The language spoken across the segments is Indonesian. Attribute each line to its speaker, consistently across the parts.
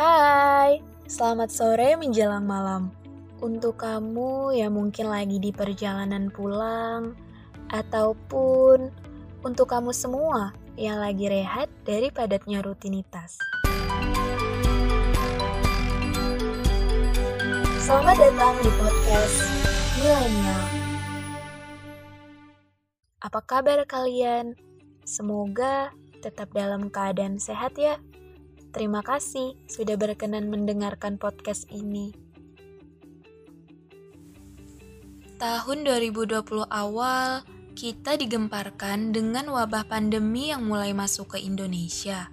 Speaker 1: Hai, selamat sore menjelang malam. Untuk kamu yang mungkin lagi di perjalanan pulang, ataupun untuk kamu semua yang lagi rehat dari padatnya rutinitas. Selamat datang di podcast Milenial. Apa kabar kalian? Semoga tetap dalam keadaan sehat ya. Terima kasih sudah berkenan mendengarkan podcast ini. Tahun 2020 awal, kita digemparkan dengan wabah pandemi yang mulai masuk ke Indonesia.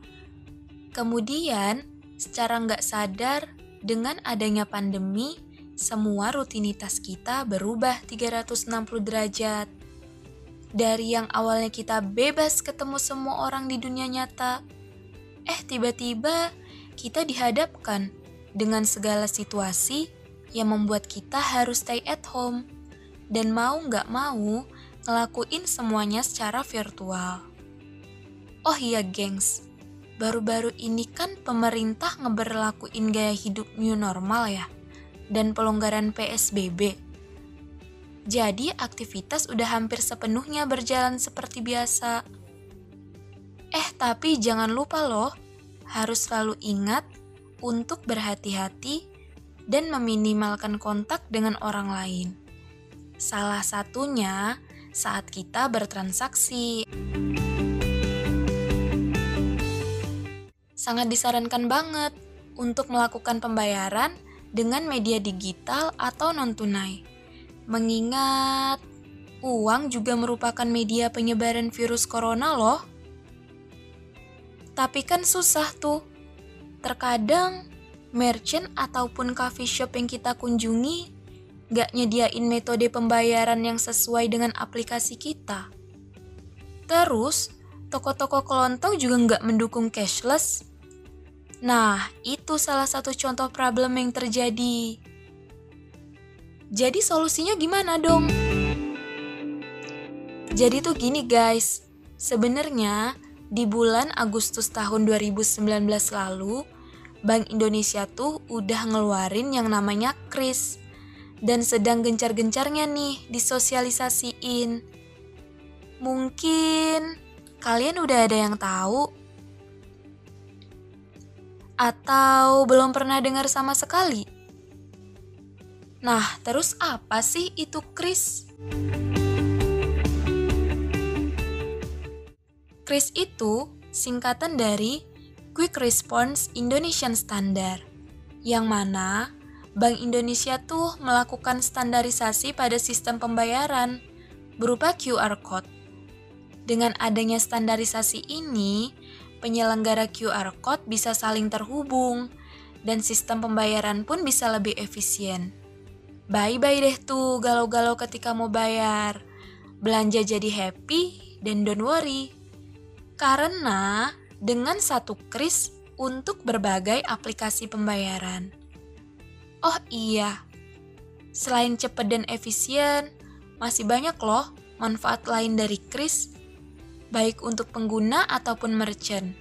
Speaker 1: Kemudian, secara nggak sadar, dengan adanya pandemi, semua rutinitas kita berubah 360 derajat. Dari yang awalnya kita bebas ketemu semua orang di dunia nyata, Eh, tiba-tiba kita dihadapkan dengan segala situasi yang membuat kita harus stay at home dan mau nggak mau ngelakuin semuanya secara virtual. Oh iya, gengs, baru-baru ini kan pemerintah ngeberlakuin gaya hidup new normal ya, dan pelonggaran PSBB. Jadi aktivitas udah hampir sepenuhnya berjalan seperti biasa. Eh, tapi jangan lupa loh, harus selalu ingat untuk berhati-hati dan meminimalkan kontak dengan orang lain. Salah satunya saat kita bertransaksi. Sangat disarankan banget untuk melakukan pembayaran dengan media digital atau non-tunai. Mengingat uang juga merupakan media penyebaran virus corona loh. Tapi kan susah tuh. Terkadang merchant ataupun coffee shop yang kita kunjungi gak nyediain metode pembayaran yang sesuai dengan aplikasi kita. Terus, toko-toko kelontong juga nggak mendukung cashless. Nah, itu salah satu contoh problem yang terjadi. Jadi solusinya gimana dong? Jadi tuh gini guys, sebenarnya di bulan Agustus tahun 2019 lalu, Bank Indonesia tuh udah ngeluarin yang namanya KRIS dan sedang gencar-gencarnya nih disosialisasiin. Mungkin kalian udah ada yang tahu atau belum pernah dengar sama sekali. Nah, terus apa sih itu KRIS? KRIS itu singkatan dari Quick Response Indonesian Standard, yang mana Bank Indonesia tuh melakukan standarisasi pada sistem pembayaran berupa QR Code. Dengan adanya standarisasi ini, penyelenggara QR Code bisa saling terhubung dan sistem pembayaran pun bisa lebih efisien. Bye-bye deh tuh galau-galau ketika mau bayar. Belanja jadi happy dan don't worry, karena dengan satu kris untuk berbagai aplikasi pembayaran. Oh iya, selain cepat dan efisien, masih banyak loh manfaat lain dari kris, baik untuk pengguna ataupun merchant.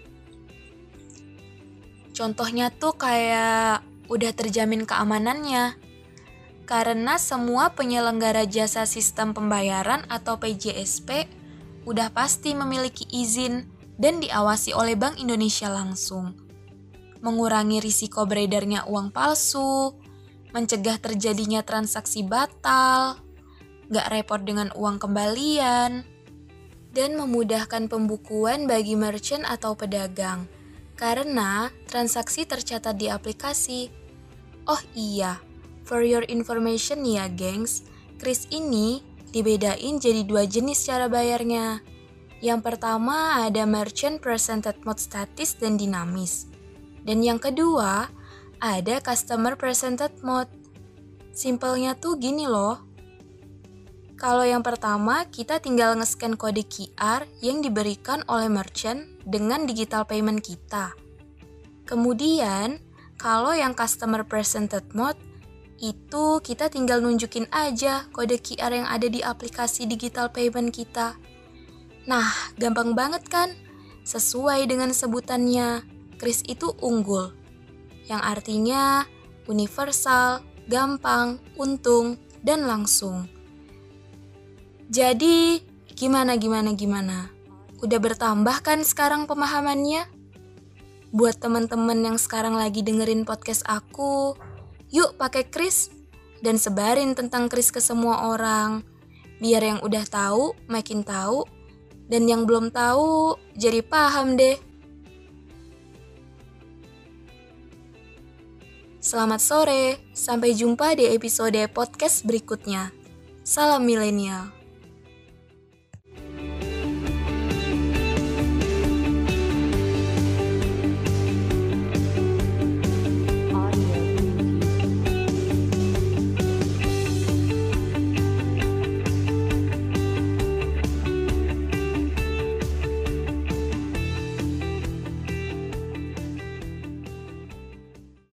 Speaker 1: Contohnya tuh kayak udah terjamin keamanannya, karena semua penyelenggara jasa sistem pembayaran atau PJSP udah pasti memiliki izin dan diawasi oleh Bank Indonesia langsung. Mengurangi risiko beredarnya uang palsu, mencegah terjadinya transaksi batal, gak repot dengan uang kembalian, dan memudahkan pembukuan bagi merchant atau pedagang karena transaksi tercatat di aplikasi. Oh iya, for your information ya gengs, Kris ini dibedain jadi dua jenis cara bayarnya. Yang pertama ada merchant presented mode statis dan dinamis. Dan yang kedua ada customer presented mode. Simpelnya tuh gini loh. Kalau yang pertama, kita tinggal nge-scan kode QR yang diberikan oleh merchant dengan digital payment kita. Kemudian, kalau yang customer presented mode, itu kita tinggal nunjukin aja kode QR yang ada di aplikasi digital payment kita. Nah, gampang banget kan? Sesuai dengan sebutannya, Kris itu unggul. yang artinya universal, gampang, untung, dan langsung. Jadi, gimana gimana gimana? Udah bertambah kan sekarang pemahamannya? Buat teman-teman yang sekarang lagi dengerin podcast aku, yuk pakai kris dan sebarin tentang kris ke semua orang. Biar yang udah tahu makin tahu dan yang belum tahu jadi paham deh. Selamat sore, sampai jumpa di episode podcast berikutnya. Salam milenial.